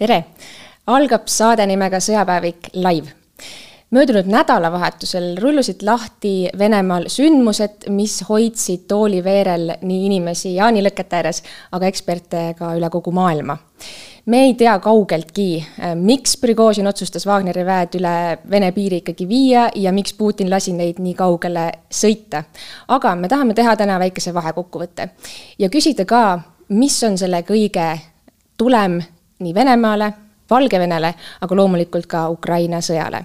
tere! algab saade nimega Sõjapäevik live. möödunud nädalavahetusel rullusid lahti Venemaal sündmused, mis hoidsid tooliveerel nii inimesi jaanilõkete ääres, aga eksperte ka üle kogu maailma me ei tea kaugeltki, miks Prigožin otsustas Wagneri väed üle Vene piiri ikkagi viia ja miks Putin lasi neid nii kaugele sõita. aga me tahame teha täna väikese vahekokkuvõtte ja küsida ka, mis on selle kõige tulem nii Venemaale, Valgevenele, aga loomulikult ka Ukraina sõjale.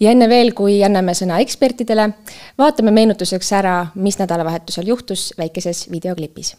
ja enne veel, kui anname sõna ekspertidele, vaatame meenutuseks ära, mis nädalavahetusel juhtus väikeses videoklipis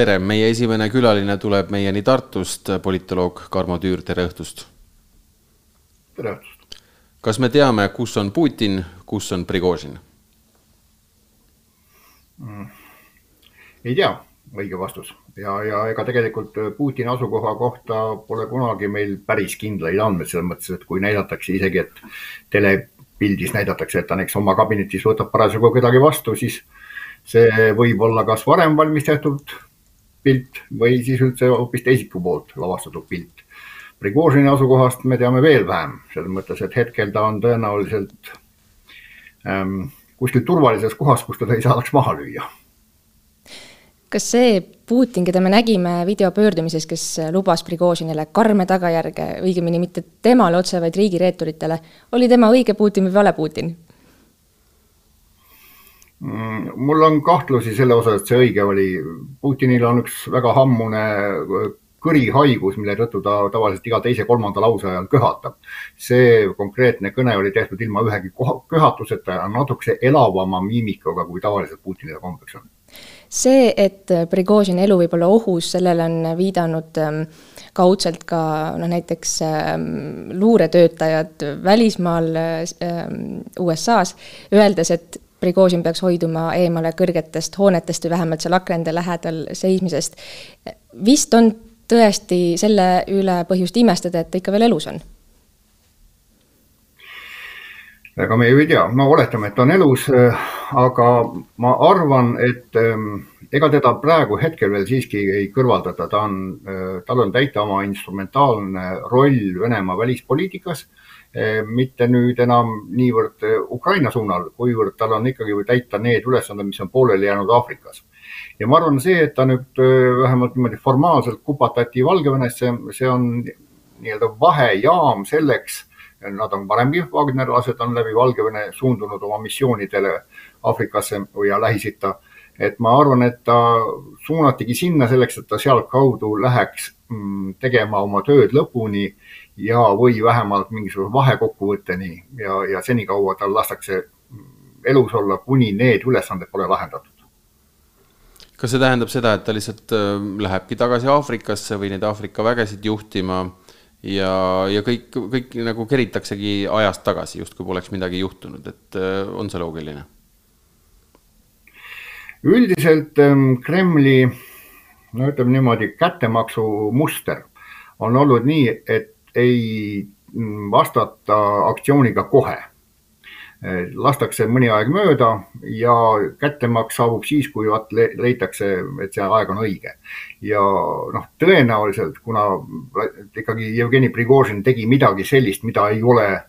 tere, meie esimene külaline tuleb meieni Tartust, politoloog Karmo Tüür, tere õhtust. tere õhtust. kas me teame, kus on Putin, kus on Prigožin mm.? ei tea, õige vastus ja, ja ega tegelikult Putini asukoha kohta pole kunagi meil päris kindlaid andmeid selles mõttes, et kui näidatakse isegi, et telepildis näidatakse, et ta näiteks oma kabinetis võtab parasjagu kedagi vastu, siis see võib olla kas varem valmis tehtud pilt või siis üldse hoopis teisiku poolt lavastatud pilt. Prigožini asukohast me teame veel vähem, selles mõttes, et hetkel ta on tõenäoliselt ähm, kuskil turvalises kohas, kus teda ei saadaks maha lüüa. kas see Putin, keda me nägime videopöördumises, kes lubas Prigožinile karme tagajärge, õigemini mitte temale otse, vaid riigireeturitele, oli tema õige Putin või vale Putin? Mm, mul on kahtlusi selle osas, et see õige oli. Putinil on üks väga hammune äh, kõrihaigus, mille tõttu ta tavaliselt iga teise-kolmanda lause ajal köhatab. see konkreetne kõne oli tehtud ilma ühegi köhatuseta ja natukese elavama miimikaga, kui tavaliselt Putinile kombeks on. see, et Prigožini elu võib olla ohus, sellele on viidanud ähm, kaudselt ka noh, näiteks ähm, luuretöötajad välismaal ähm, USA-s, öeldes, et Prigožin peaks hoiduma eemale kõrgetest hoonetest või vähemalt seal akende lähedal seismisest. vist on tõesti selle üle põhjust imestada, et ta ikka veel elus on? ega me ju ei tea, no oletame, et ta on elus, aga ma arvan, et ähm, ega teda praegu hetkel veel siiski ei kõrvaldata, ta on, äh, tal on täita oma instrumentaalne roll Venemaa välispoliitikas Eh, mitte nüüd enam niivõrd eh, Ukraina suunal, kuivõrd tal on ikkagi täita need ülesanded, mis on pooleli jäänud Aafrikas. ja ma arvan, see, et ta nüüd eh, vähemalt niimoodi formaalselt kupatati Valgevenesse, see on nii-öelda vahejaam selleks, nad on varemgi, Wagnerlased on läbi Valgevene suundunud oma missioonidele Aafrikasse ja Lähis-Itta. et ma arvan, et ta suunatigi sinna selleks, et ta sealtkaudu läheks mm, tegema oma tööd lõpuni ja, või vähemalt mingisuguse vahekokkuvõtteni ja, ja senikaua tal lastakse elus olla, kuni need ülesanded pole lahendatud. kas see tähendab seda, et ta lihtsalt äh, lähebki tagasi Aafrikasse või neid Aafrika vägesid juhtima ja, ja kõik, kõik nagu keritaksegi ajast tagasi, justkui poleks midagi juhtunud, et äh, on see loogiline? üldiselt ähm, Kremli, no ütleme niimoodi, kättemaksu muster on olnud nii, et ei vastata aktsiooniga kohe. lastakse mõni aeg mööda ja kättemaks saabub siis, kui vaat leitakse, et see aeg on õige. ja noh, tõenäoliselt, kuna ikkagi Jevgeni Prigožin tegi midagi sellist, mida ei ole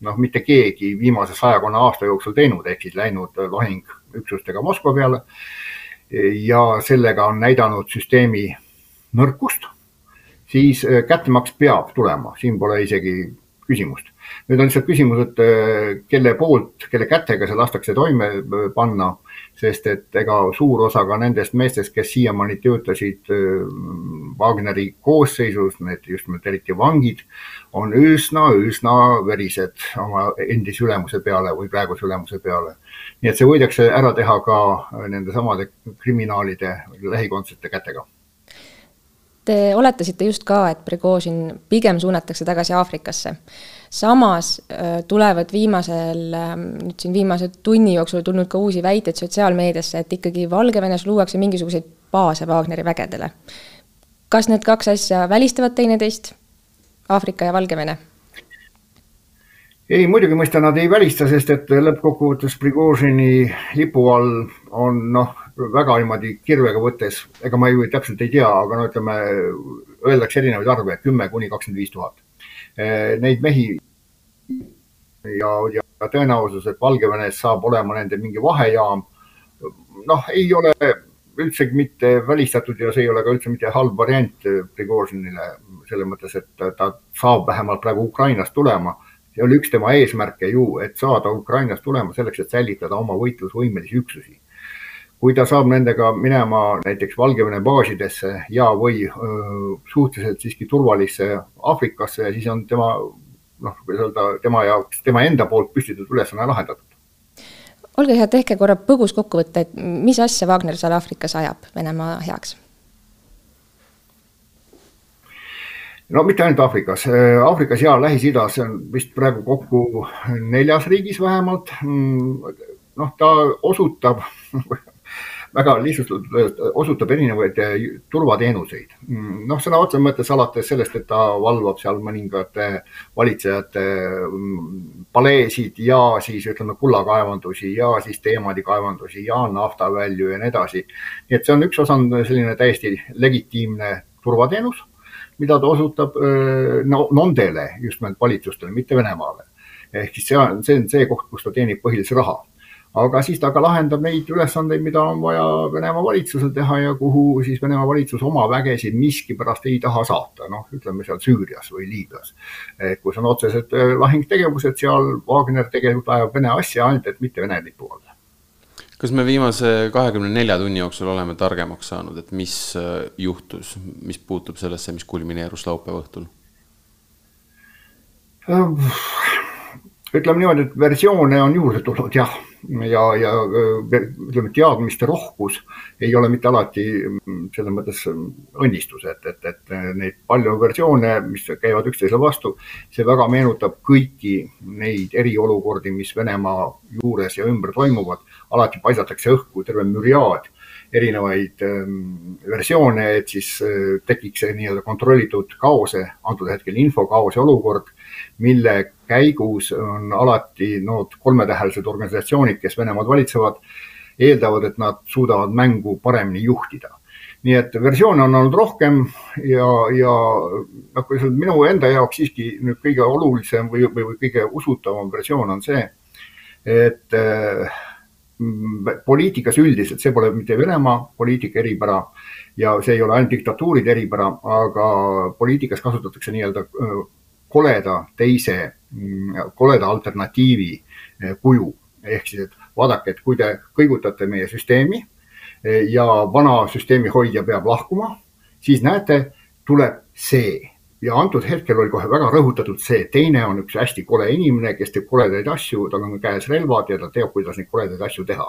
noh, mitte keegi viimase sajakonna aasta jooksul teinud, ehk siis läinud lahingüksustega Moskva peale ja sellega on näidanud süsteemi nõrkust, siis kättemaks peab tulema, siin pole isegi küsimust. Nüüd on lihtsalt küsimus, et äh, kelle poolt, kelle kätega see lastakse toime äh, panna, sest et ega suur osa ka nendest meestest, kes siiamaani töötasid äh, Wagneri koosseisus, need just nimelt eriti vangid, on üsna, üsna verised oma endise ülemuse peale või praeguse ülemuse peale. nii et see võidakse ära teha ka nende samade kriminaalide lähikondsete kätega Te oletasite just ka, et Prigožin pigem suunatakse tagasi Aafrikasse samas äh, tulevad viimasel, ähm, nüüd siin viimase tunni jooksul tulnud ka uusi väiteid sotsiaalmeediasse, et ikkagi Valgevenes luuakse mingisuguseid baase Wagneri vägedele. kas need kaks asja välistavad teineteist, Aafrika ja Valgevene? ei, muidugi mõista nad ei välista, sest et lõppkokkuvõttes Prigožini lipu all on noh, väga niimoodi kirvega võttes, ega ma ju täpselt ei tea, aga no ütleme, öeldakse erinevaid arve, kümme kuni kakskümmend viis tuhat Eh, neid mehi ja, ja tõenäosus, et Valgevenes saab olema nende mingi vahejaam, noh, ei ole üldsegi mitte välistatud ja see ei ole ka üldse mitte halb variant Prigožinile selles mõttes, et ta saab vähemalt praegu Ukrainast tulema. see oli üks tema eesmärke ju, et saada Ukrainast tulema selleks, et säilitada oma võitlusvõimelisi üksusi kui ta saab nendega minema näiteks Valgevene baasidesse ja, või öö, suhteliselt siiski turvalisse Aafrikasse, siis on tema noh, kuidas öelda, tema jaoks, tema enda poolt püstitatud ülesanne lahendatud. olge hea, tehke korra põgus kokkuvõte, et mis asja Wagner seal Aafrikas ajab Venemaa heaks? no mitte ainult Aafrikas, Aafrikas ja Lähis-Idas on vist praegu kokku neljas riigis vähemalt. Mm, noh, ta osutab väga lihtsustatult osutab erinevaid eh, turvateenuseid. Mm, noh, sõna otseses mõttes alates sellest, et ta valvab seal mõningate valitsejate mm, paleesid ja siis ütleme kullakaevandusi ja siis teemadikaevandusi ja naftavälju ja nii edasi. nii et see on üks osa, on selline täiesti legitiimne turvateenus, mida ta osutab eh, no, nondele, just nimelt valitsustele, mitte Venemaale. ehk siis see on, see on see koht, kus ta teenib põhilise raha aga siis ta ka lahendab neid ülesandeid, mida on vaja Venemaa valitsusel teha ja kuhu siis Venemaa valitsus oma vägesid miskipärast ei taha saata, noh, ütleme seal Süürias või Liibüas. kus on otsesed äh, lahingtegevused, seal Wagner tegelikult ajab Vene asja, ainult et mitte Vene lipu all kas me viimase kahekümne nelja tunni jooksul oleme targemaks saanud, et mis äh, juhtus, mis puutub sellesse, mis kulmineerus laupäeva õhtul? Äh, ütleme niimoodi, et versioone on juurde tulnud jah ja, ja ütleme, teadmiste rohkus ei ole mitte alati mm, selles mõttes õnnistus, et, et, et neid palju versioone, mis käivad üksteisele vastu, see väga meenutab kõiki neid eriolukordi, mis Venemaa juures ja ümber toimuvad. alati paisatakse õhku terve müriaad erinevaid ähm, versioone, et siis äh, tekiks see nii-öelda kontrollitud kaose, antud hetkel infokaose olukord mille käigus on alati need kolmetähelised organisatsioonid, kes Venemaad valitsevad, eeldavad, et nad suudavad mängu paremini juhtida. nii et versioone on olnud rohkem ja, ja noh, minu enda jaoks siiski nüüd kõige olulisem või, või kõige usutavam versioon on see, et äh, poliitikas üldiselt, see pole mitte Venemaa poliitika eripära ja see ei ole ainult diktatuuride eripära, aga poliitikas kasutatakse nii-öelda koleda teise, mm, koleda alternatiivi eh, kuju. ehk siis, et vaadake, et kui te kõigutate meie süsteemi eh, ja vana süsteemi hoidja peab lahkuma, siis näete, tuleb see ja antud hetkel oli kohe väga rõhutatud see, teine on üks hästi kole inimene, kes teeb koledaid asju, tal on käes relvad ja ta teab, kuidas neid koledaid asju teha.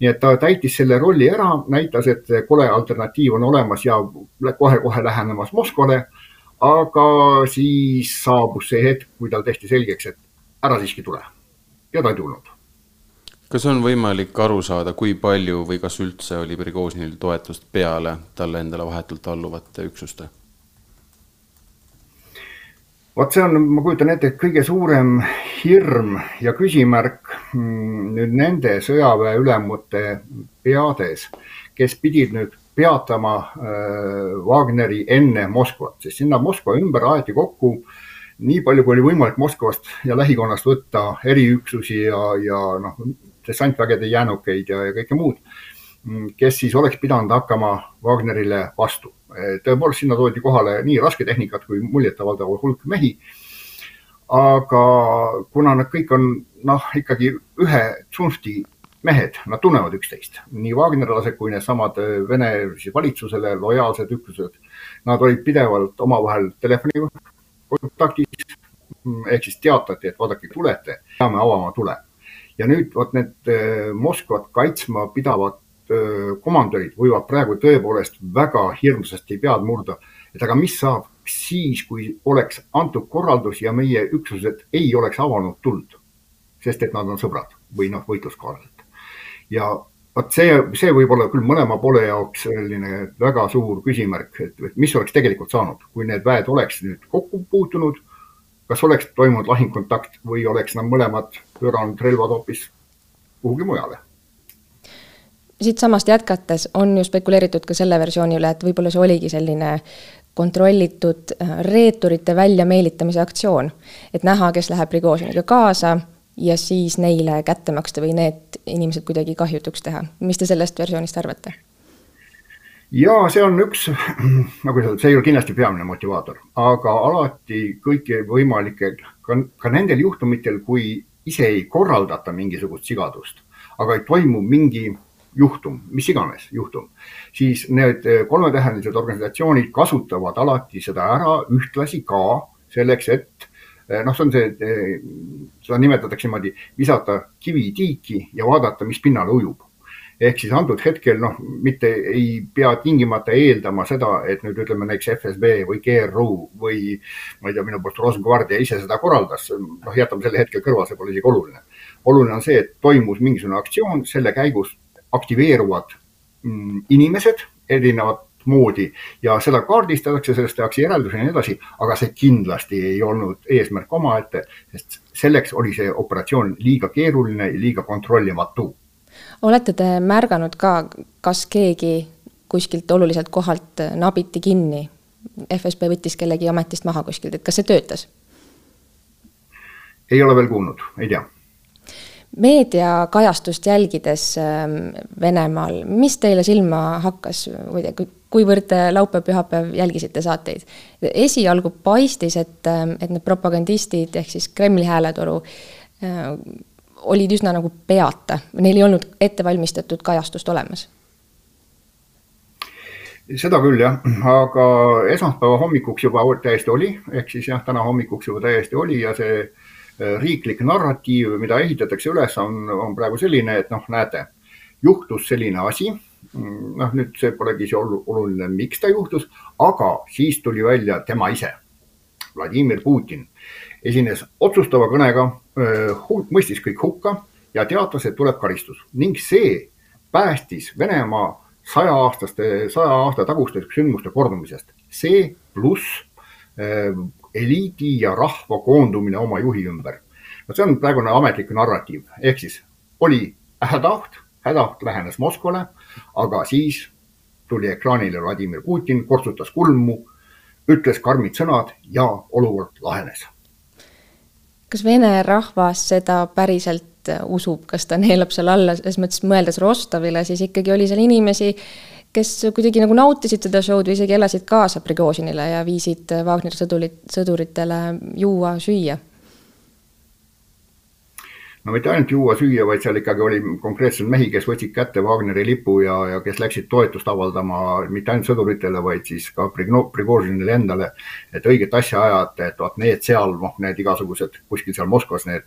nii et ta täitis selle rolli ära, näitas, et kole alternatiiv on olemas ja kohe-kohe lähenemas Moskvale aga siis saabus see hetk, kui tal tehti selgeks, et ära siiski tule ja ta ei tulnud. kas on võimalik aru saada, kui palju või kas üldse oli Prigožinil toetust peale talle endale vahetult alluvate üksuste? Vot see on, ma kujutan ette, kõige suurem hirm ja küsimärk mm, nüüd nende sõjaväeülemute peades, kes pidid nüüd peatama äh, Wagneri enne Moskvat, sest sinna Moskva ümber aeti kokku nii palju, kui oli võimalik Moskvast ja lähikonnast võtta eriüksusi ja, ja noh, dessantvägede jäänukeid ja, ja kõike muud, mm, kes siis oleks pidanud hakkama Wagnerile vastu. Tõepoolest, sinna toodi kohale nii rasketehnikat kui muljetavaldav hulk mehi aga kuna nad kõik on noh, ikkagi ühe tsunfti mehed, nad tunnevad üksteist, nii Wagnerlased kui needsamad äh, Vene valitsusele lojaalsed üksused. Nad olid pidevalt omavahel telefoni kontaktis ehk siis teatati, et vaadake, tulete, peame avama tule. ja nüüd vot need äh, Moskvat kaitsma pidavad äh, komandörid võivad praegu tõepoolest väga hirmsasti pead murda, et aga mis saab siis, kui oleks antud korraldus ja meie üksused ei oleks avanud tuld, sest et nad on sõbrad või noh, võitluskaaslased. ja vot see, see võib olla küll mõlema poole jaoks selline väga suur küsimärk, et mis oleks tegelikult saanud, kui need väed oleks nüüd kokku puutunud. kas oleks toimunud lahingkontakt või oleks nad mõlemad pööranud relvad hoopis kuhugi mujale siitsamast jätkates on ju spekuleeritud ka selle versiooni üle, et võib-olla see oligi selline kontrollitud äh, reeturite väljameelitamise aktsioon. et näha, kes läheb Prigožiniga kaasa ja siis neile kätte maksta või need inimesed kuidagi kahjutuks teha. mis te sellest versioonist arvate? ja see on üks, nagu öeldud, see ei ole kindlasti peamine motivaator, aga alati kõiki võimalikke, ka, ka nendel juhtumitel, kui ise ei korraldata mingisugust sigadust, aga ei toimu mingi juhtum, mis iganes juhtum, siis need eh, kolmetähelised organisatsioonid kasutavad alati seda ära ühtlasi ka selleks, et eh, noh, see on see, eh, seda nimetatakse niimoodi, visata kivi tiiki ja vaadata, mis pinnale ujub ehk siis antud hetkel noh, mitte ei pea tingimata eeldama seda, et nüüd ütleme näiteks FSB või GRU või ma ei tea, minu poolt Rosengvardia ise seda korraldas. noh, jätame selle hetkel kõrvale, see pole isegi oluline. oluline on see, et toimus mingisugune aktsioon, selle käigus aktiveeruvad mm, inimesed erinevat moodi ja seda kaardistatakse, sellest tehakse järeldusi ja nii edasi, aga see kindlasti ei olnud eesmärk omaette, sest selleks oli see operatsioon liiga keeruline ja liiga kontrollimatu. olete te märganud ka, kas keegi kuskilt oluliselt kohalt nabiti kinni? FSB võttis kellegi ametist maha kuskilt, et kas see töötas? ei ole veel kuulnud, ei tea meediakajastust jälgides ähm, Venemaal, mis teile silma hakkas, kuivõrd te laupäev-pühapäev jälgisite saateid? esialgu paistis, et, ähm, et need propagandistid ehk siis Kremli hääletoru äh, olid üsna nagu peata, neil ei olnud ettevalmistatud kajastust olemas. Seda küll jah, aga esmaspäeva hommikuks juba täiesti oli, ehk siis jah, täna hommikuks juba täiesti oli ja see riiklik narratiiv, mida ehitatakse üles, on, on praegu selline, et noh, näete, juhtus selline asi. Noh, nüüd see polegi see oluline, miks ta juhtus, aga siis tuli välja tema ise. Vladimir Putin esines otsustava kõnega, äh, mõistis kõik hukka ja teatas, et tuleb karistus ning see päästis Venemaa saja-aastaste, saja aasta taguste sündmuste kordumisest. see pluss äh, eliidi ja rahva koondumine oma juhi ümber. no see on praegune ametlik narratiiv, ehk siis oli hädaoht, hädaoht lähenes Moskvale, aga siis tuli ekraanile Vladimir Putin, kortsutas kulmu, ütles karmid sõnad ja olukord lahenes. kas vene rahvas seda päriselt usub, kas ta neelab seal alla, selles mõttes mõeldes Rostovile, siis ikkagi oli seal inimesi, kes kuidagi nagu nautisid seda show'd või isegi elasid kaasa Prigožinile ja viisid Wagneri sõdurit, sõduritele juua, süüa no mitte ainult juua-süüa, vaid seal ikkagi oli konkreetselt mehi, kes võtsid kätte Wagneri lipu ja, ja kes läksid toetust avaldama mitte ainult sõduritele, vaid siis ka Prigožinile endale. et õiget asja ajada, et vot need seal, noh, need igasugused kuskil seal Moskvas need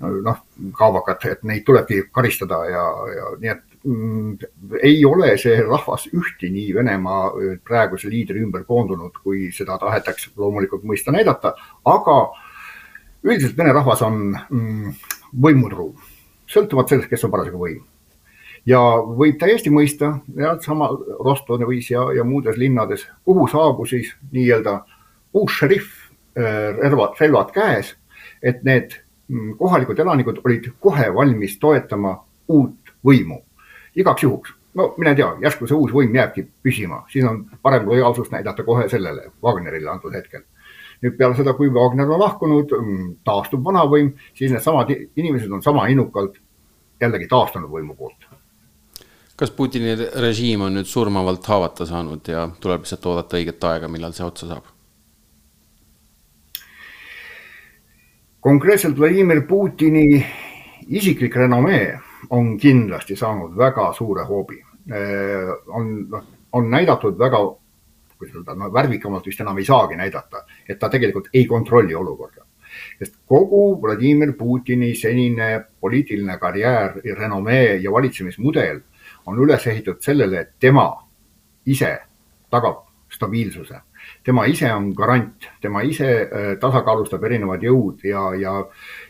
noh, kaabakad, et neid tulebki karistada ja, ja nii et ei ole see rahvas ühtini Venemaa praeguse liidri ümber koondunud, kui seda tahetakse loomulikult mõista näidata, aga üldiselt vene rahvas on mm, võimutruum, sõltuvalt sellest, kes on parasjagu võim. ja võib täiesti mõista, sama Rostovis ja, ja muudes linnades, kuhu saabus siis nii-öelda uus šerif, relvad, relvad käes, et need mm, kohalikud elanikud olid kohe valmis toetama uut võimu igaks juhuks. no mine tea, järsku see uus võim jääbki püsima, siis on parem lojaalsust näidata kohe sellele Wagnerile antud hetkel. nüüd peale seda, kui Wagner on lahkunud, mm, taastub vanavõim, siis needsamad inimesed on sama innukalt jällegi taastunud võimu poolt kas Putini režiim on nüüd surmavalt haavata saanud ja tuleb lihtsalt oodata õiget aega, millal see otsa saab? konkreetselt Vladimir Putini isiklik renomee on kindlasti saanud väga suure hoobi. Äh, on, noh, on näidatud väga, kuidas öelda, no värvikamalt vist enam ei saagi näidata, et ta tegelikult ei kontrolli olukorda. sest kogu Vladimir Putini senine poliitiline karjäär, renomee ja valitsemismudel on üles ehitatud sellele, et tema ise tagab stabiilsuse tema ise on garant, tema ise äh, tasakaalustab erinevad jõud ja, ja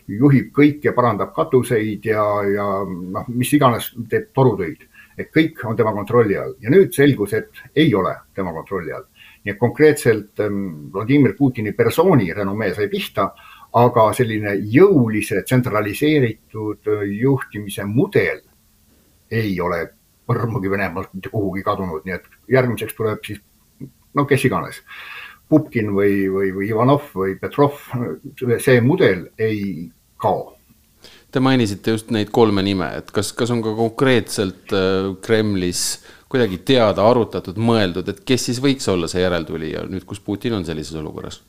juhib kõike, parandab katuseid ja, ja noh, mis iganes teeb torutöid. et kõik on tema kontrolli all ja nüüd selgus, et ei ole tema kontrolli all. nii et konkreetselt ähm, Vladimir Putini persooni renomee sai pihta, aga selline jõulise tsentraliseeritud äh, juhtimise mudel ei ole põrmugi Venemaalt mitte kuhugi kadunud, nii et järgmiseks tuleb siis no kes iganes, Pupkin või, või, või Ivanov või Petrov, see mudel ei kao. Te mainisite just neid kolme nime, et kas, kas on ka konkreetselt äh, Kremlis kuidagi teada, arutatud, mõeldud, et kes siis võiks olla see järeltulija nüüd, kus Putin on sellises olukorras?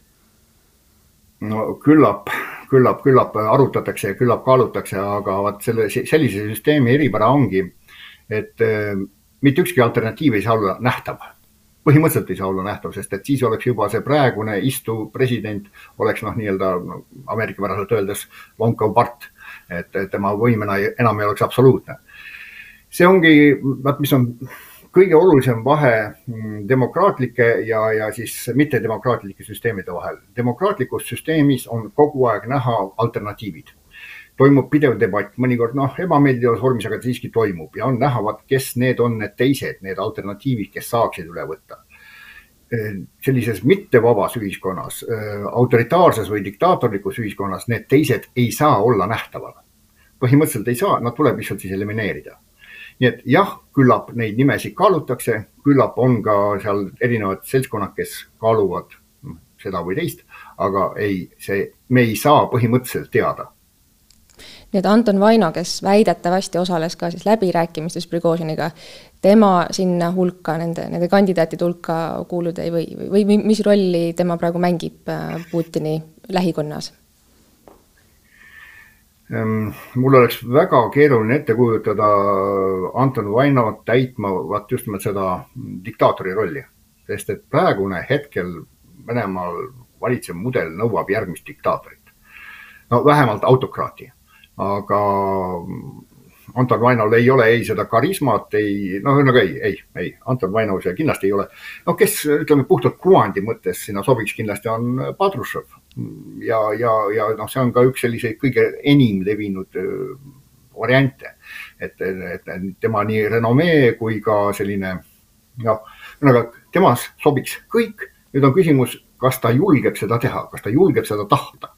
no küllap, küllap, küllap arutatakse ja küllap kaalutakse, aga vot selle, sellise süsteemi eripära ongi, et äh, mitte ükski alternatiiv ei saa olla nähtav põhimõtteliselt ei saa olla nähtav, sest et siis oleks juba see praegune istuv president oleks noh, nii-öelda ameerikapäraselt öeldes lonkav part, et tema võim enam ei oleks absoluutne. see ongi, vaat mis on kõige olulisem vahe mm, demokraatlike ja, ja siis mittedemokraatlike süsteemide vahel. demokraatlikus süsteemis on kogu aeg näha alternatiivid toimub pidev debatt, mõnikord noh, ebameeldivas vormis, aga siiski toimub ja on näha, vaat kes need on need teised, need alternatiivid, kes saaksid üle võtta. sellises mittevabas ühiskonnas, autoritaarses või diktaatorlikus ühiskonnas need teised ei saa olla nähtaval. põhimõtteliselt ei saa, nad tuleb lihtsalt siis elimineerida. nii et jah, küllap neid nimesid kaalutakse, küllap on ka seal erinevad seltskonnad, kes kaaluvad seda või teist, aga ei, see, me ei saa põhimõtteliselt teada nii et Anton Vaino, kes väidetavasti osales ka siis läbirääkimistes Prigožiniga, tema sinna hulka, nende, nende kandidaatide hulka kuuluda ei või või, või mis rolli tema praegu mängib äh, Putini lähikonnas? Ehm, mul oleks väga keeruline ette kujutada Anton Vainot täitma vaat just nimelt seda diktaatori rolli, sest et praegune hetkel Venemaal valitsev mudel nõuab järgmist diktaatorit. no vähemalt autokraati aga Anton Vainol ei ole ei seda karismat, ei noh, ühesõnaga ei, ei, ei, Anton Vainol see kindlasti ei ole. no kes ütleme puhtalt kuvandi mõttes sinna sobiks kindlasti on Padrušev ja, ja, ja noh, see on ka üks selliseid kõige enim levinud variante, et, et tema nii renomee kui ka selline noh, ühesõnaga temas sobiks kõik. nüüd on küsimus, kas ta julgeb seda teha, kas ta julgeb seda tahta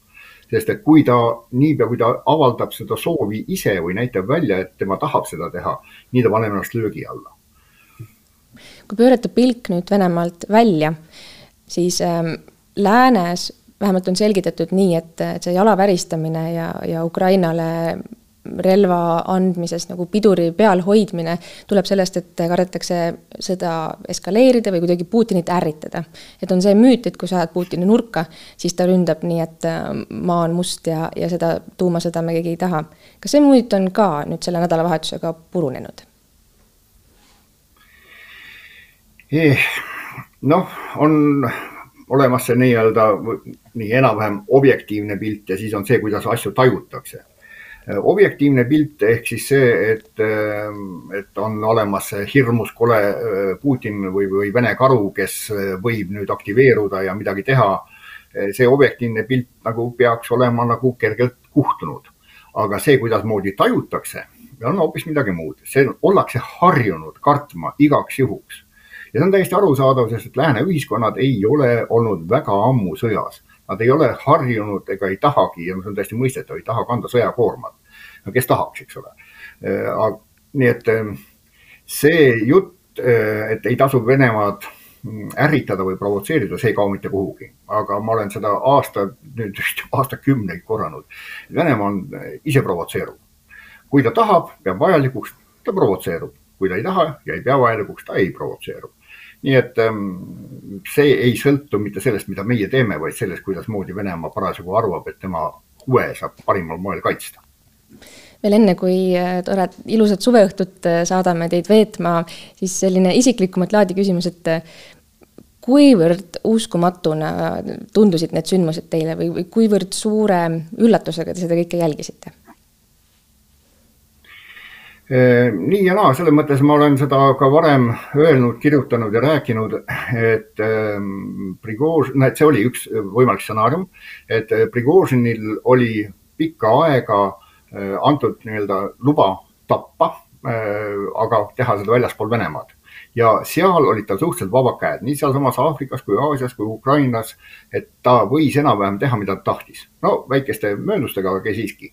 sest et kui ta, niipea kui ta avaldab seda soovi ise või näitab välja, et tema tahab seda teha, nii ta paneb ennast löögi alla. kui pöörata pilk nüüd Venemaalt välja, siis ähm, läänes vähemalt on selgitatud nii, et, et see jala väristamine ja, ja Ukrainale relva andmises nagu piduri peal hoidmine tuleb sellest, et kardetakse seda eskaleerida või kuidagi Putinit ärritada. et on see müüt, et kui sa ajad Putini nurka, siis ta ründab nii, et äh, maa on must ja, ja seda tuumasõda me keegi ei taha. kas see müüt on ka nüüd selle nädalavahetusega purunenud? Noh, on olemas see nii-öelda nii enam-vähem objektiivne pilt ja siis on see, kuidas asju tajutakse objektiivne pilt ehk siis see, et, ähm, et on olemas hirmus kole äh, Putin või, või Vene karu, kes äh, võib nüüd aktiveeruda ja midagi teha. See objektiivne pilt nagu peaks olema nagu kergelt kuhtunud, aga see, kuidasmoodi tajutakse, on hoopis midagi muud, see ollakse harjunud kartma igaks juhuks. Ja see on täiesti arusaadav, sest et lääne ühiskonnad ei ole olnud väga ammu sõjas Nad ei ole harjunud ega ei tahagi ja see on täiesti mõistetav, ei taha kanda sõjakoormat. no kes tahaks, eks ole. nii et see jutt, et ei tasu Venemaad ärritada või provotseerida, see ei kao mitte kuhugi. aga ma olen seda aasta, nüüd vist aastakümneid korranud. Venemaa on ise provotseeruv. kui ta tahab, peab vajalikuks, ta provotseerub. kui ta ei taha ja ei pea vajalikuks, ta ei provotseeru. Nii et ähm, see ei sõltu mitte sellest, mida meie teeme, vaid sellest, kuidasmoodi Venemaa parasjagu arvab, et tema huve saab parimal moel kaitsta veel enne, kui äh, tored ilusat suveõhtut äh, saadame teid veetma, siis selline isiklikumat laadi küsimus, et äh, kuivõrd uskumatuna tundusid need sündmused teile või, või kuivõrd suure üllatusega te seda kõike jälgisite? Nii ja naa, selles mõttes ma olen seda ka varem öelnud, kirjutanud ja rääkinud, et ähm, Prigož-, no et see oli üks võimalik stsenaarium, et Prigožinil oli pikka aega Äh, antud nii-öelda luba tappa, aga teha seda väljaspool Venemaad. ja seal olid tal suhteliselt vabad käed, nii sealsamas Aafrikas kui Aasias kui Ukrainas, et ta võis enam-vähem teha, mida ta tahtis. no väikeste mööndustega, aga siiski.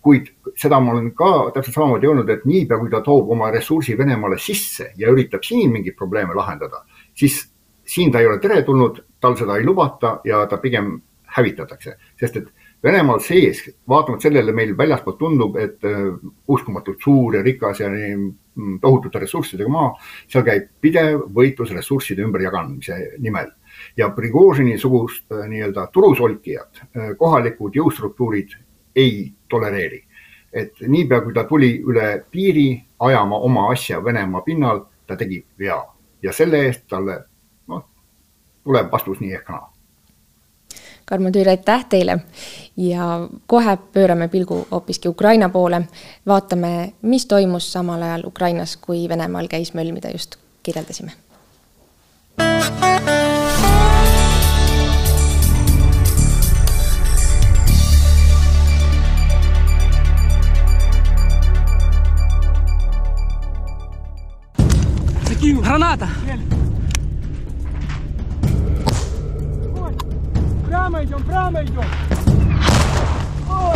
Kuid seda ma olen ka täpselt samamoodi öelnud, et niipea kui ta toob oma ressursi Venemaale sisse ja üritab siin mingeid probleeme lahendada, siis siin ta ei ole teretulnud, tal seda ei lubata ja ta pigem hävitatakse, sest et Venemaal sees, vaatamata sellele meil väljaspoolt tundub, et äh, uskumatult suur ja rikas ja nii mm, tohutute ressurssidega maa, seal käib pidev võitlus ressursside ümberjagamise nimel. ja Prigožini sugust äh, nii-öelda turusolkijat äh, kohalikud jõustruktuurid ei tolereeri. et niipea, kui ta tuli üle piiri ajama oma asja Venemaa pinnal, ta tegi vea ja selle eest talle noh, tuleb vastus nii ehk naa Karmo Tüür, aitäh teile ja kohe pöörame pilgu hoopiski Ukraina poole. vaatame, mis toimus samal ajal Ukrainas, kui Venemaal käis möll, mida just kirjeldasime. Граната! Прямо идем, прямо идем. О!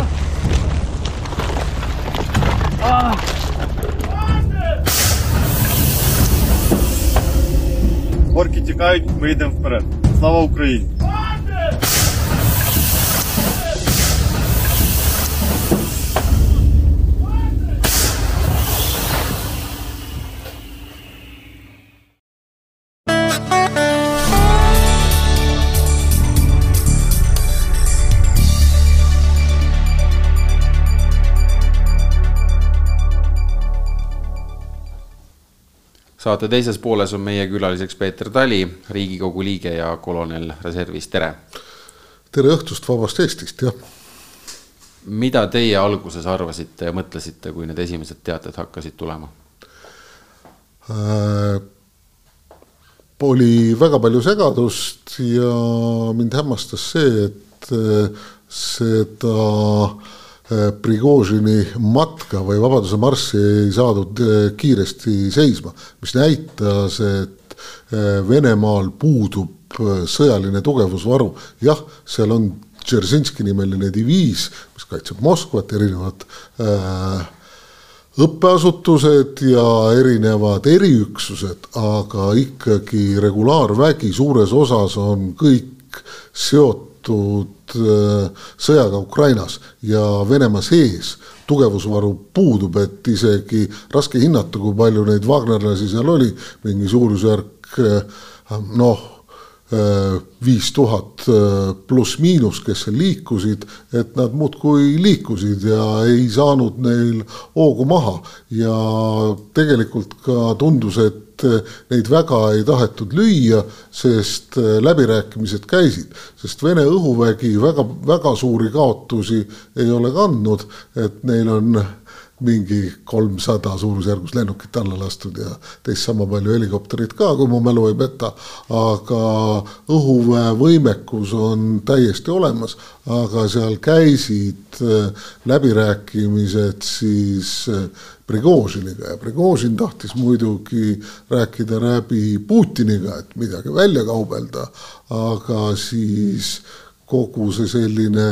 А! Орки тікають, ми йдемо вперед. Слава Україні! Saate teises pooles on meie külaliseks Peeter Tali, Riigikogu liige ja kolonel reservis, tere. tere õhtust vabast Eestist, jah. mida teie alguses arvasite ja mõtlesite, kui need esimesed teated hakkasid tulema äh,? oli väga palju segadust ja mind hämmastas see, et äh, seda äh, Äh, Prigožini matka või Vabaduse marssi ei saadud äh, kiiresti seisma, mis näitas, et äh, Venemaal puudub sõjaline tugevusvaru. jah, seal on Dzeržinski nimeline diviis, mis kaitseb Moskvat, erinevad äh, õppeasutused ja erinevad eriüksused, aga ikkagi regulaarvägi suures osas on kõik seotud Äh, sõjaga Ukrainas ja Venemaa sees tugevusvaru puudub, et isegi raske hinnata, kui palju neid Wagnerlasi seal oli, mingi suurusjärk äh, noh, äh, viis tuhat pluss-miinus, kes seal liikusid, et nad muudkui liikusid ja ei saanud neil hoogu maha. Ja tegelikult ka tundus, et et eh, neid väga ei tahetud lüüa, sest eh, läbirääkimised käisid, sest Vene õhuvägi väga, väga suuri kaotusi ei ole kandnud, et neil on mingi kolmsada suurusjärgus lennukit alla lastud ja teist sama palju helikopterit ka, kui mu mälu ei peta. aga õhuväe võimekus on täiesti olemas, aga seal käisid eh, läbirääkimised siis Prigožiniga. Ja Prigožin tahtis muidugi rääkida läbi Putiniga, et midagi välja kaubelda, aga siis kogu see selline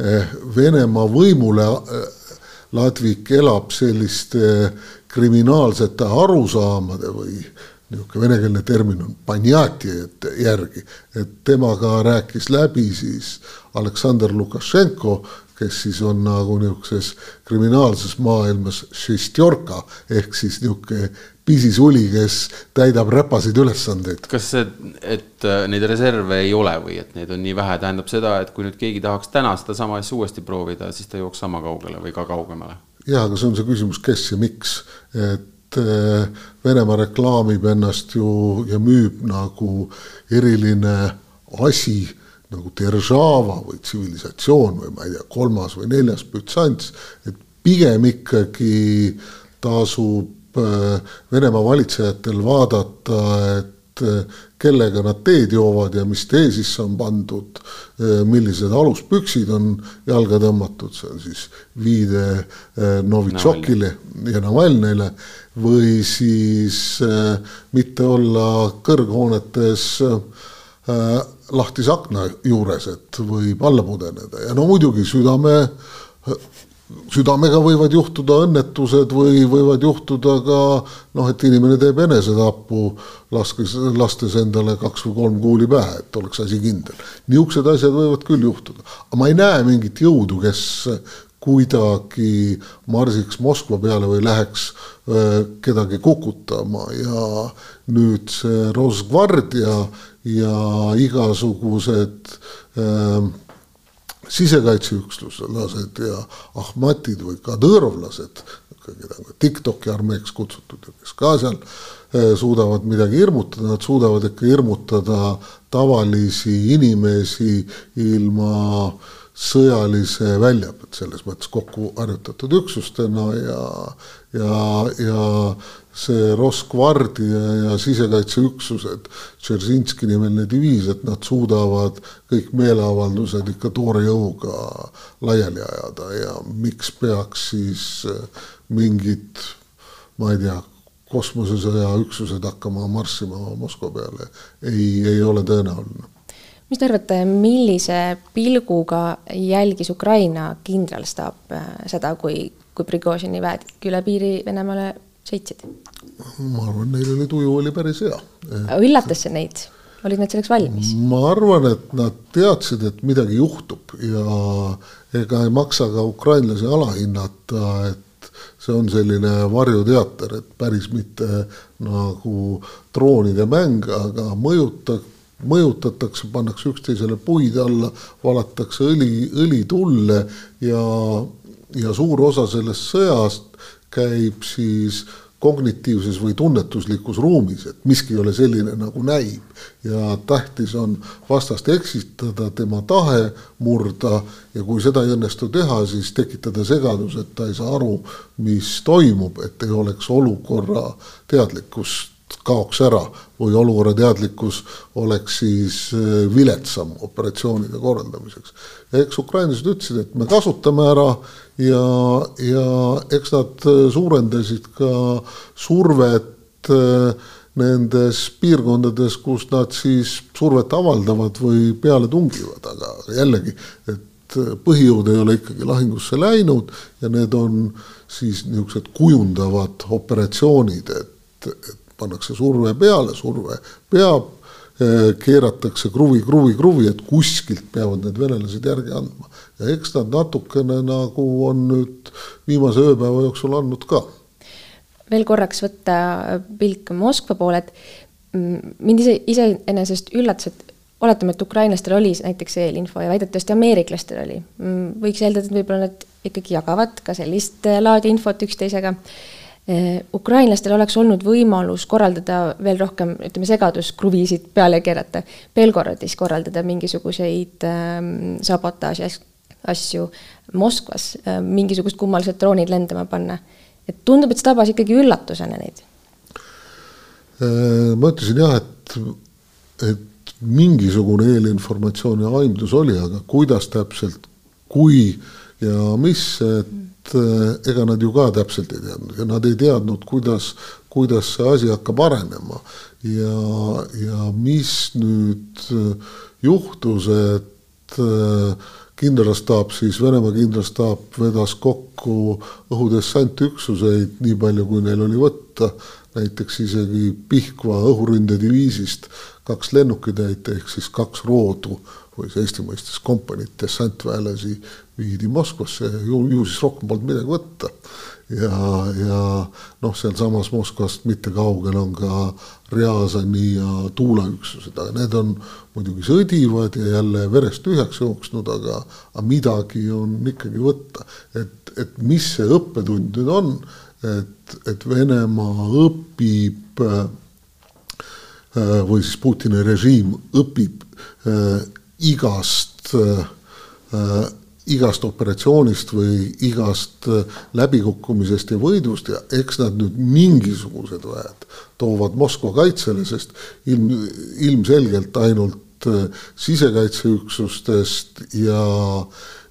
eh, Venemaa võimule eh, ladvik elab selliste kriminaalsete arusaamade või niisugune venekeelne termin on panjati järgi, et temaga rääkis läbi siis Aleksandr Lukašenko, kes siis on nagu niisuguses kriminaalses maailmas šestjorka ehk siis niisugune pisisuli, kes täidab räpaseid ülesandeid. kas see, et äh, neid reserve ei ole või et neid on nii vähe, tähendab seda, et kui nüüd keegi tahaks täna sedasama asja uuesti proovida, siis ta jooks sama kaugele või ka kaugemale? jaa, aga see on see küsimus, kes ja miks, et äh, Venemaa reklaamib ennast ju ja müüb nagu eriline asi nagu Deržava või tsivilisatsioon või ma ei tea, kolmas või neljas bütsants, et pigem ikkagi tasub Äh, Venemaa valitsejatel vaadata, et äh, kellega nad teed joovad ja mis tee sisse on pandud, äh, millised aluspüksid on jalga tõmmatud, see on siis viide Novitšokile ja Navalnõile, või siis mitte olla kõrghoonetes lahtise akna juures, et võib alla pudeneda. Ja no muidugi südame südamega võivad juhtuda õnnetused või võivad juhtuda ka noh, et inimene teeb enesetapu, laskes, lastes endale kaks või kolm kuuli pähe, et oleks asi kindel. niisugused asjad võivad küll juhtuda, aga ma ei näe mingit jõudu, kes kuidagi marsiks Moskva peale või läheks öö, kedagi kukutama. Ja nüüd see Rosgvardia ja igasugused öö, sisekaitseüksuslased ja Ahmatid või kadõrovlased, keda ka TikToki armeeks kutsutud ja kes ka seal eh, suudavad midagi hirmutada, nad suudavad ikka hirmutada tavalisi inimesi ilma sõjalise väljaõpet, selles mõttes kokku harjutatud üksustena ja, ja, ja see Roskvardia ja sisekaitseüksused, Tšerzinski nimeline diviis, et nad suudavad kõik meeleavaldused ikka toore jõuga laiali ajada ja miks peaks siis äh, mingid, ma ei tea, kosmosesõja üksused hakkama marssima Moskva peale, ei, ei ole tõenäoline mis te arvate, millise pilguga jälgis Ukraina kindralstaap äh, seda, kui, kui Prigožini väed üle piiri Venemaale sõitsid? ma arvan, neil oli tuju oli päris hea. üllatas see neid? olid nad selleks valmis? ma arvan, et nad teadsid, et midagi juhtub ja ega ei maksa ka ukrainlasi alahinnata, et see on selline varjuteater, et päris mitte nagu droonide mäng, aga mõjuta, mõjutatakse, pannakse üksteisele puid alla, valatakse õli, õlitulle ja, ja suur osa sellest sõjast käib siis kognitiivses või tunnetuslikus ruumis, et miski ei ole selline, nagu näib. ja tähtis on vastast eksitada, tema tahe murda ja kui seda ei õnnestu teha, siis tekitada segadus, et ta ei saa aru, mis toimub, et ei oleks olukorra teadlikkust kaoks ära või olukorra teadlikkus oleks siis äh, viletsam operatsioonide korraldamiseks. eks ukrainlased ütlesid, et me kasutame ära ja, ja eks nad äh, suurendasid ka survet äh, nendes piirkondades, kus nad siis survet avaldavad või peale tungivad, aga jällegi, et põhijõud ei ole ikkagi lahingusse läinud ja need on siis niisugused kujundavad operatsioonid, et, et pannakse surve peale, surve peab, eh, keeratakse kruvi, kruvi, kruvi, et kuskilt peavad need venelased järgi andma. ja eks nad natukene nagu on nüüd viimase ööpäeva jooksul andnud ka. veel korraks võtta pilk Moskva poole, et mind ise, iseenesest üllatas, et oletame, et ukrainlastel oli näiteks eelinfo ja väidetavasti ameeriklastel oli. Mm, võiks eeldada, et võib-olla nad ikkagi jagavad ka sellist laadi infot üksteisega ukrainlastel oleks olnud võimalus korraldada veel rohkem, ütleme, segaduskruvisid peale keerata, Belgorodis korraldada mingisuguseid ähm, sabotaaži asju, Moskvas äh, mingisugust kummalised droonid lendama panna. et tundub, et see tabas ikkagi üllatusena neid. Äh, ma ütlesin jah, et, et mingisugune eelinformatsioon ja aimdus oli, aga kuidas täpselt, kui ja mis, et et ega nad ju ka täpselt ei teadnud ja nad ei teadnud, kuidas, kuidas see asi hakkab arenema. ja, ja mis nüüd juhtus, et äh, kindralstaap, siis Venemaa kindralstaap vedas kokku õhudessantüksuseid nii palju, kui neil oli võtta, näiteks isegi Pihkva õhuründediviisist kaks lennukitäit ehk siis kaks roodu või siis Eesti mõistes kompaniid dessantväelasi viidi Moskvasse ju, ju siis rohkem polnud midagi võtta. ja, ja noh, sealsamas Moskvast mitte kaugel on ka Rjazani ja Tuula üksused, aga need on muidugi sõdivad ja jälle verest tühjaks jooksnud, aga, aga midagi on ikkagi võtta. et, et mis see õppetund nüüd on, et, et Venemaa õpib äh, või siis Putini režiim õpib äh, igast äh, igast operatsioonist või igast äh, läbikukkumisest ja võidust ja eks nad nüüd mingisugused väed toovad Moskva kaitsele, sest ilm, ilmselgelt ainult äh, sisekaitseüksustest ja,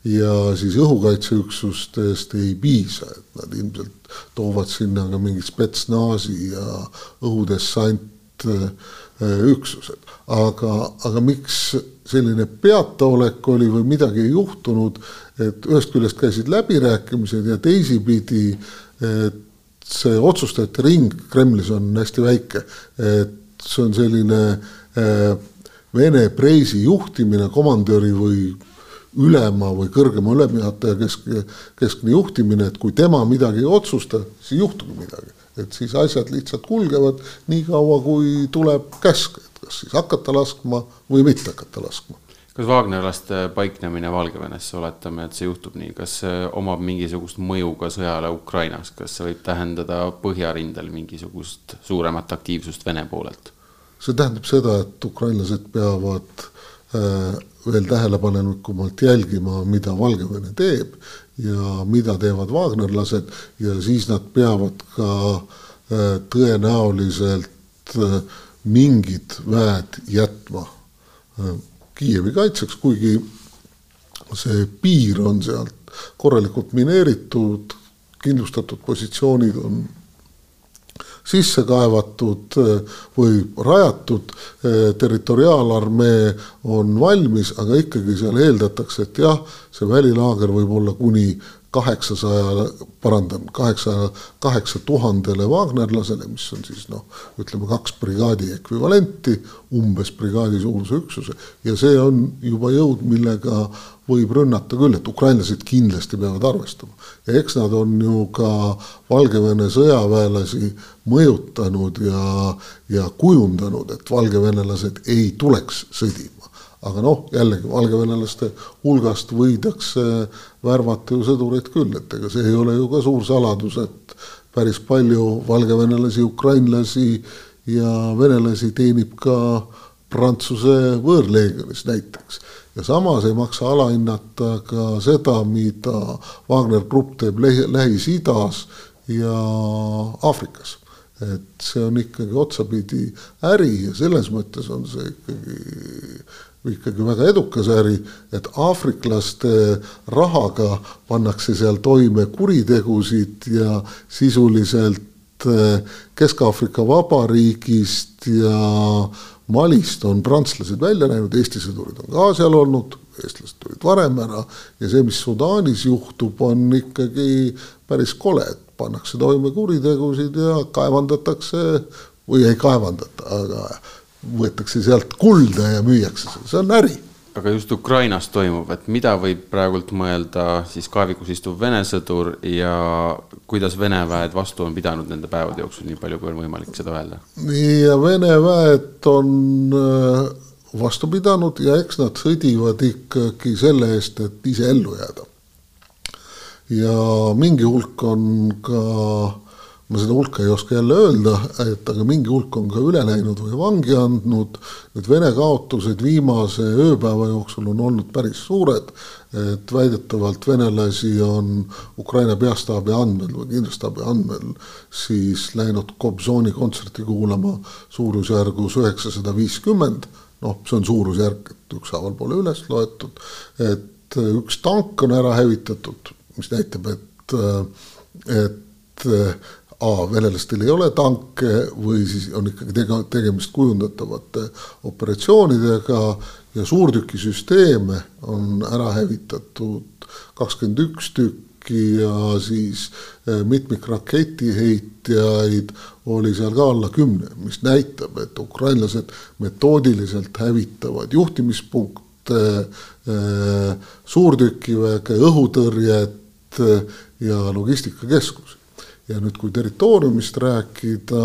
ja siis õhukaitseüksustest ei piisa, et nad ilmselt toovad sinna ka mingid spetsnaazi ja õhudessant äh, üksused, aga, aga miks selline peataolek oli või midagi ei juhtunud, et ühest küljest käisid läbirääkimised ja teisipidi, et see otsustajate ring Kremlis on hästi väike, et see on selline eh, Vene preisi juhtimine, komandöri või ülema või kõrgema ülemjuhataja kesk, keskne juhtimine, et kui tema midagi ei otsusta, siis ei juhtugi midagi. et siis asjad lihtsalt kulgevad nii kaua, kui tuleb käsk, et kas siis hakata laskma või mitte hakata laskma. kas Wagnerlaste paiknemine Valgevenesse, oletame, et see juhtub nii, kas omab mingisugust mõju ka sõjale Ukrainas, kas see võib tähendada põhjarindel mingisugust suuremat aktiivsust Vene poolelt? see tähendab seda, et ukrainlased peavad veel tähelepanelikumalt jälgima, mida Valgevene teeb ja mida teevad Wagnerlased ja siis nad peavad ka äh, tõenäoliselt äh, mingid väed jätma äh, Kiievi kaitseks, kuigi see piir on sealt korralikult mineeritud, kindlustatud positsioonid on sisse kaevatud äh, või rajatud, äh, territoriaalarmee on valmis, aga ikkagi seal eeldatakse, et jah, see välilaager võib olla kuni kaheksasaja, parandan, kaheksa, kaheksa tuhandele Wagnerlasele, mis on siis noh, ütleme kaks brigaadi ekvivalenti, umbes brigaadi suuruse üksuse ja see on juba jõud, millega võib rünnata küll, et ukrainlased kindlasti peavad arvestama. ja eks nad on ju ka Valgevene sõjaväelasi mõjutanud ja, ja kujundanud, et valgevenelased ei tuleks sõdima aga noh, jällegi valgevenelaste hulgast võidakse värvata ju sõdureid küll, et ega see ei ole ju ka suur saladus, et päris palju valgevenelasi, ukrainlasi ja venelasi teenib ka Prantsuse võõrleegionis näiteks. ja samas ei maksa alahinnata ka seda, mida Wagner Grupp teeb Lähis-Idas ja Aafrikas et see on ikkagi otsapidi äri ja selles mõttes on see ikkagi ikkagi väga edukas äri, et aafriklaste rahaga pannakse seal toime kuritegusid ja sisuliselt eh, Kesk-Aafrika Vabariigist ja Malist on prantslased välja läinud, Eesti sõdurid on ka seal olnud, eestlased tulid varem ära ja see, mis Sudaanis juhtub, on ikkagi päris kole, et pannakse toime kuritegusid ja kaevandatakse või ei kaevandata, aga võetakse sealt kulda ja müüakse seda, see on äri. aga just Ukrainas toimub, et mida võib praegult mõelda siis kaevikus istuv Vene sõdur ja kuidas Vene väed vastu on pidanud nende päevade jooksul, nii palju kui on võimalik seda öelda? nii, ja Vene väed on äh, vastu pidanud ja eks nad sõdivad ikkagi selle eest, et ise ellu jääda. ja mingi hulk on ka ma seda hulka ei oska jälle öelda, et aga mingi hulk on ka üle läinud või vangi andnud. Need Vene kaotused viimase ööpäeva jooksul on olnud päris suured. et väidetavalt venelasi on Ukraina peastaabi andmel või kindralstaabi andmel siis läinud Kobzoni kontserti kuulama suurusjärgus üheksasada viiskümmend. noh, see on suurusjärk, et ükshaaval pole üles loetud, et üks tank on ära hävitatud, mis näitab, et, et A venelastel ei ole tanke või siis on ikkagi tege-, tegemist kujundatavate operatsioonidega ja suurtükisüsteeme on ära hävitatud kakskümmend üks tükki ja siis mitmikraketiheitjaid oli seal ka alla kümne, mis näitab, et ukrainlased metoodiliselt hävitavad juhtimispunkte, suurtükiväge, õhutõrjet ja logistikakeskusi. Ja nüüd, kui territooriumist rääkida,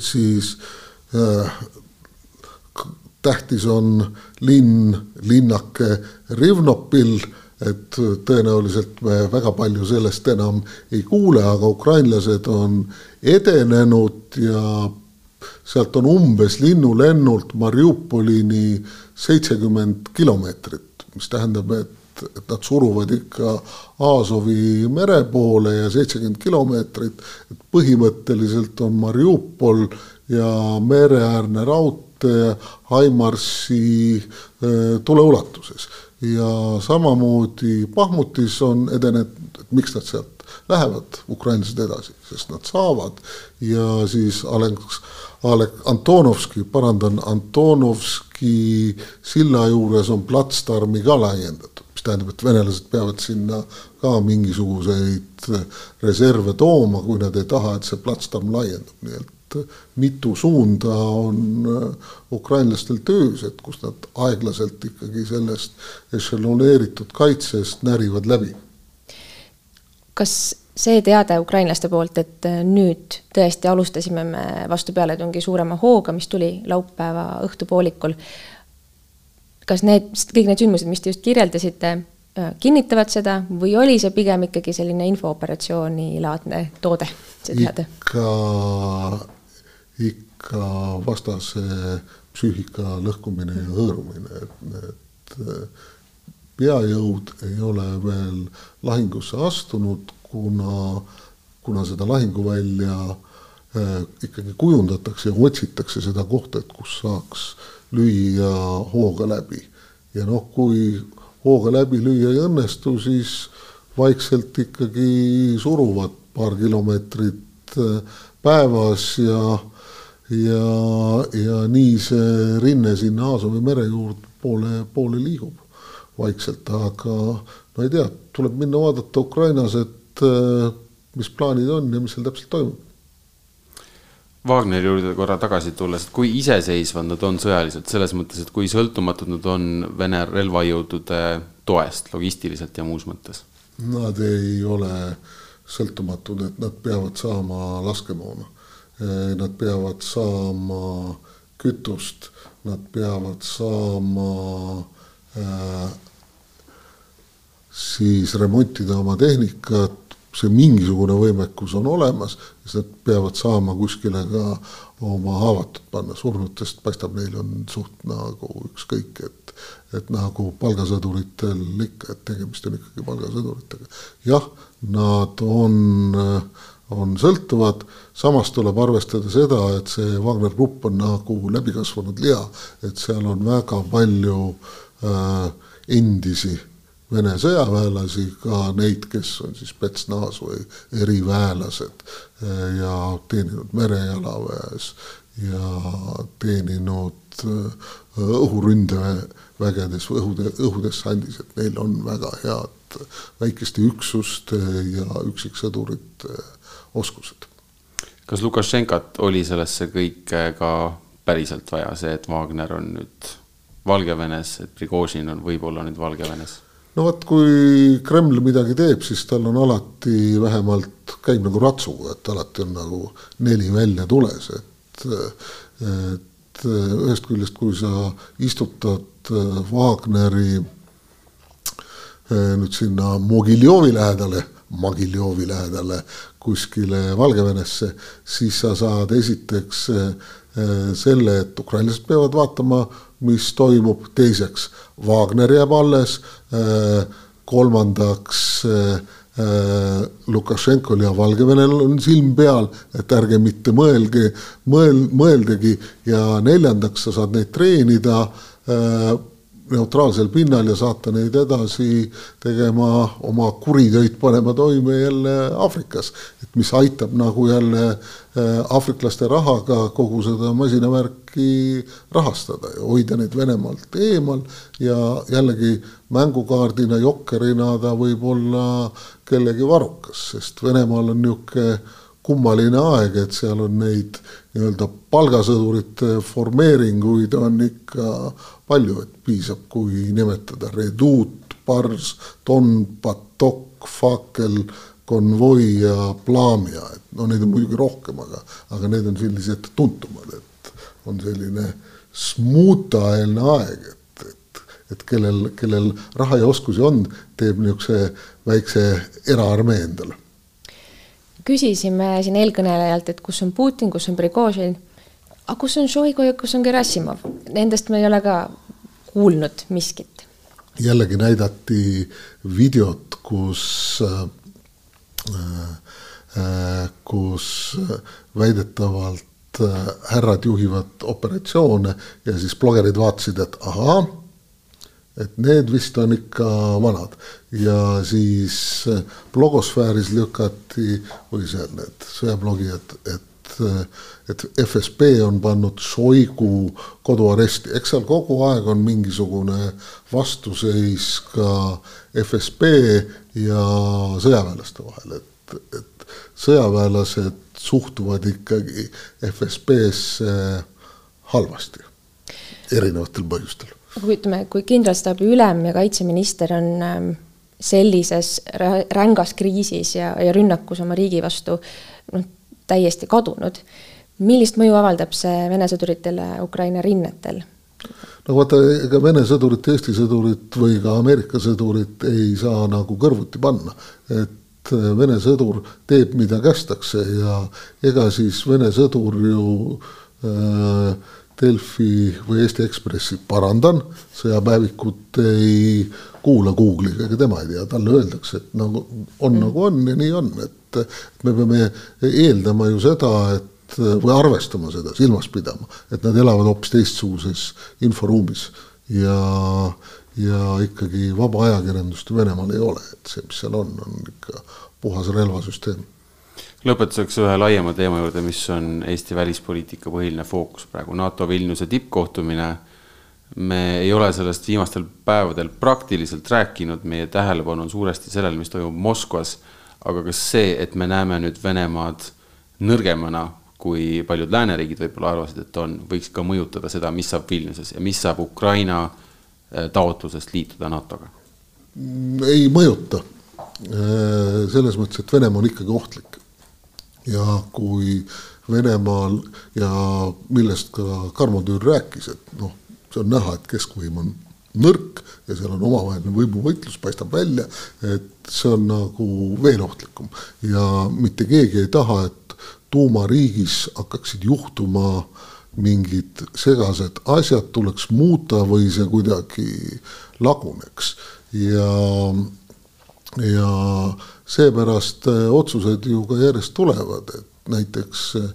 siis äh, tähtis on linn, linnake Rivnopil, et tõenäoliselt me väga palju sellest enam ei kuule, aga ukrainlased on edenenud ja sealt on umbes linnulennult Mariupolini seitsekümmend kilomeetrit, mis tähendab, et, et nad suruvad ikka Aasovi mere poole ja seitsekümmend kilomeetrit, et põhimõtteliselt on Mariupol ja mereäärne raudtee Haimarsi äh, tuleulatuses. ja samamoodi Pahmutis on edenenud, et miks nad sealt lähevad, ukrainlased edasi, sest nad saavad. Ja siis Aleks, Alek-, Antonovski, parandan, Antonovski silla juures on platsdarmi ka laiendatud, tähendab, et venelased peavad sinna ka mingisuguseid reserve tooma, kui nad ei taha, et see platsdarm laiendub, nii et mitu suunda on ukrainlastel töös, et kus nad aeglaselt ikkagi sellest ešeloneeritud kaitsest närivad läbi. kas see teade ukrainlaste poolt, et nüüd tõesti alustasime me vastu pealetungi suurema hooga, mis tuli laupäeva õhtupoolikul. Kas need, kõik need sündmused, mis te just kirjeldasite, kinnitavad seda või oli see pigem ikkagi selline infooperatsiooni laadne toode, see teade? ikka ikka vastase psüühika lõhkumine ja hõõrumine, et need peajõud ei ole veel lahingusse astunud, kuna, kuna seda lahinguvälja äh, ikkagi kujundatakse ja otsitakse seda kohta, et kus saaks lüüa hooga läbi. ja noh, kui hooga läbi lüüa ei õnnestu, siis vaikselt ikkagi suruvad paar kilomeetrit äh, päevas ja ja, ja nii see rinne sinna Aasovi mere juurde poole, poole liigub vaikselt, aga no ei tea, tuleb minna vaadata Ukrainas, et äh, mis plaanid on ja mis seal täpselt toimub. Wagneri juurde korra tagasi tulles, et kui iseseisvad nad on sõjaliselt, selles mõttes, et kui sõltumatud nad on Vene relvajõudude toest logistiliselt ja muus mõttes? Nad ei ole sõltumatud, et nad peavad saama laskemoona Eh, nad peavad saama kütust, nad peavad saama äh, siis remontida oma tehnikat, see mingisugune võimekus on olemas, siis nad peavad saama kuskile ka oma haavatud panna, surnutest paistab, neil on suht nagu ükskõik, et, et nagu palgasõduritel ikka, et tegemist on ikkagi palgasõduritega. jah, nad on äh, on sõltuvad, samas tuleb arvestada seda, et see Wagner Grupp on nagu läbikasvanud liha, et seal on väga palju äh, endisi Vene sõjaväelasi, ka neid, kes on siis spetsnaz või eriväelased äh, ja teeninud merejalaväes ja teeninud äh, õhuründevägedes või õhude, õhudessandis, et neil on väga head väikeste üksuste ja üksiksõdurite oskused. kas Lukašenkat oli sellesse kõike ka päriselt vaja, see, et Wagner on nüüd Valgevenes, et Prigožin on võib-olla nüüd Valgevenes? No vot, kui Kreml midagi teeb, siis tal on alati vähemalt, käib nagu ratsuga, et alati on nagu neli välja tules, et, et ühest küljest, kui sa istutad Wagneri nüüd sinna Mogiljovi lähedale, Mogiljovi lähedale kuskile Valgevenesse, siis sa saad esiteks eh, selle, et ukrainlased peavad vaatama, mis toimub, teiseks Wagner jääb alles, eh, kolmandaks eh, Lukašenkol ja Valgevenel on silm peal, et ärge mitte mõelge, mõel-, mõeldagi ja neljandaks sa saad neid treenida neutraalsel pinnal ja saata neid edasi tegema oma kuritöid panema toime jälle Aafrikas. et mis aitab nagu jälle äh, aafriklaste rahaga kogu seda masinavärki rahastada ja hoida neid Venemaalt eemal ja jällegi mängukaardina, jokkerina ta võib olla kellegi varukas, sest Venemaal on niisugune kummaline aeg, et seal on neid nii-öelda palgasõdurite formeeringuid on ikka palju, et piisab, kui nimetada reduut, pars, tonn, patok, fakel, konvoi ja plaamia, et no neid on muidugi rohkem, aga, aga need on sellised tuntumad, et on selline smuutaeelne aeg, et, et, et kellel, kellel raha ja oskusi on, teeb niisuguse väikse eraarmee endale küsisime siin eelkõnelejalt, et kus on Putin, kus on Prigožin, aga kus on Šoigu ja kus on Gerassimov, nendest me ei ole ka kuulnud miskit. jällegi näidati videot, kus äh, äh, kus väidetavalt äh, härrad juhivad operatsioone ja siis blogerid vaatasid, et ahaa et need vist on ikka vanad. Ja siis äh, blogosfääris lükati või seal need sõjablogijad, et, äh, et FSB on pannud Šoigu koduaresti, eks seal kogu aeg on mingisugune vastuseis ka FSB ja sõjaväelaste vahel, et, et sõjaväelased suhtuvad ikkagi FSB-sse halvasti, erinevatel põhjustel kui ütleme, kui kindralstaabi ülem ja kaitseminister on ähm, sellises rängas kriisis ja, ja rünnakus oma riigi vastu noh, täiesti kadunud, millist mõju avaldab see Vene sõduritele Ukraina rinnetel? no vaata, ega Vene sõdurit, Eesti sõdurit või ka Ameerika sõdurit ei saa nagu kõrvuti panna, et äh, Vene sõdur teeb, mida kästakse ja ega siis Vene sõdur ju äh, Delfi või Eesti Ekspressi parandan, sõjapäevikut ei kuula Google'iga, ega tema ei tea, talle öeldakse, et nagu on mm. nagu on ja nii on, et me peame eeldama ju seda, et või arvestama seda, silmas pidama, et nad elavad hoopis teistsuguses inforuumis ja, ja ikkagi vaba ajakirjandust Venemaal ei ole, et see, mis seal on, on ikka puhas relvasüsteem lõpetuseks ühe laiema teema juurde, mis on Eesti välispoliitika põhiline fookus praegu, NATO Vilniuse tippkohtumine. me ei ole sellest viimastel päevadel praktiliselt rääkinud, meie tähelepanu on suuresti sellel, mis toimub Moskvas. aga kas see, et me näeme nüüd Venemaad nõrgemana, kui paljud lääneriigid võib-olla arvasid, et on, võiks ka mõjutada seda, mis saab Vilniuses ja mis saab Ukraina äh, taotlusest liituda NATO-ga? ei mõjuta. Äh, selles mõttes, et Venemaa on ikkagi ohtlik ja kui Venemaal ja millest ka Tarmo Tüür rääkis, et noh, see on näha, et keskvõim on nõrk ja seal on omavaheline võimuvõitlus, paistab välja, et see on nagu veel ohtlikum. Ja mitte keegi ei taha, et tuumariigis hakkaksid juhtuma mingid segased asjad tuleks muuta või see kuidagi laguneks. Ja, ja seepärast äh, otsused ju ka järjest tulevad, et näiteks äh,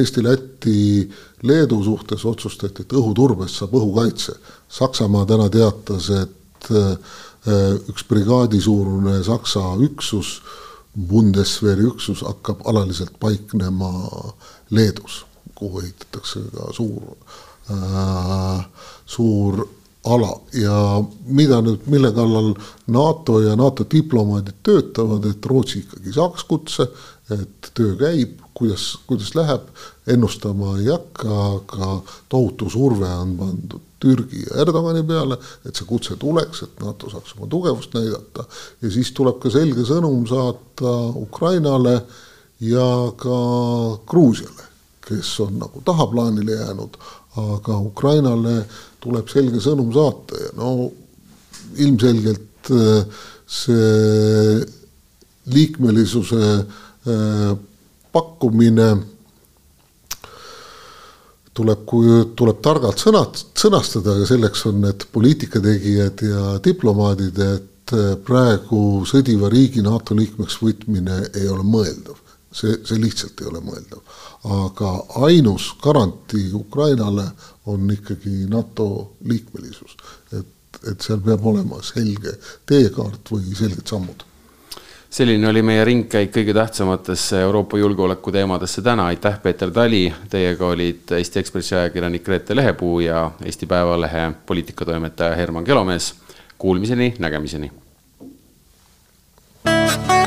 Eesti, Läti, Leedu suhtes otsustati, et õhuturbest saab õhukaitse. Saksamaa täna teatas, et äh, üks brigaadi suurune Saksa üksus, Bundeswehri üksus hakkab alaliselt paiknema Leedus, kuhu ehitatakse ka suur äh,, suur ala. Ja mida nüüd, mille kallal NATO ja NATO diplomaadid töötavad, et Rootsi ikkagi saaks kutse, et töö käib, kuidas, kuidas läheb, ennustama ei hakka, aga tohutu surve on pandud Türgi ja Erdogani peale, et see kutse tuleks, et NATO saaks oma tugevust näidata. Ja siis tuleb ka selge sõnum saata Ukrainale ja ka Gruusiale, kes on nagu tahaplaanile jäänud, aga Ukrainale tuleb selge sõnum saata ja no ilmselgelt äh, see liikmelisuse äh, pakkumine tuleb, tuleb targalt sõnad, sõnastada, aga selleks on need poliitikategijad ja diplomaadid, et äh, praegu sõdiva riigi NATO liikmeks võtmine ei ole mõeldav. see, see lihtsalt ei ole mõeldav. aga ainus garantii Ukrainale on ikkagi NATO liikmelisus. et, et seal peab olema selge teekaart või selged sammud. selline oli meie ringkäik kõige tähtsamatesse Euroopa julgeoleku teemadesse täna, aitäh, Peeter Tali, teiega olid Eesti Ekspressi ajakirjanik Reete Lehepuu ja Eesti Päevalehe poliitikatoimetaja Herman Kelomees. Kuulmiseni, nägemiseni. thank you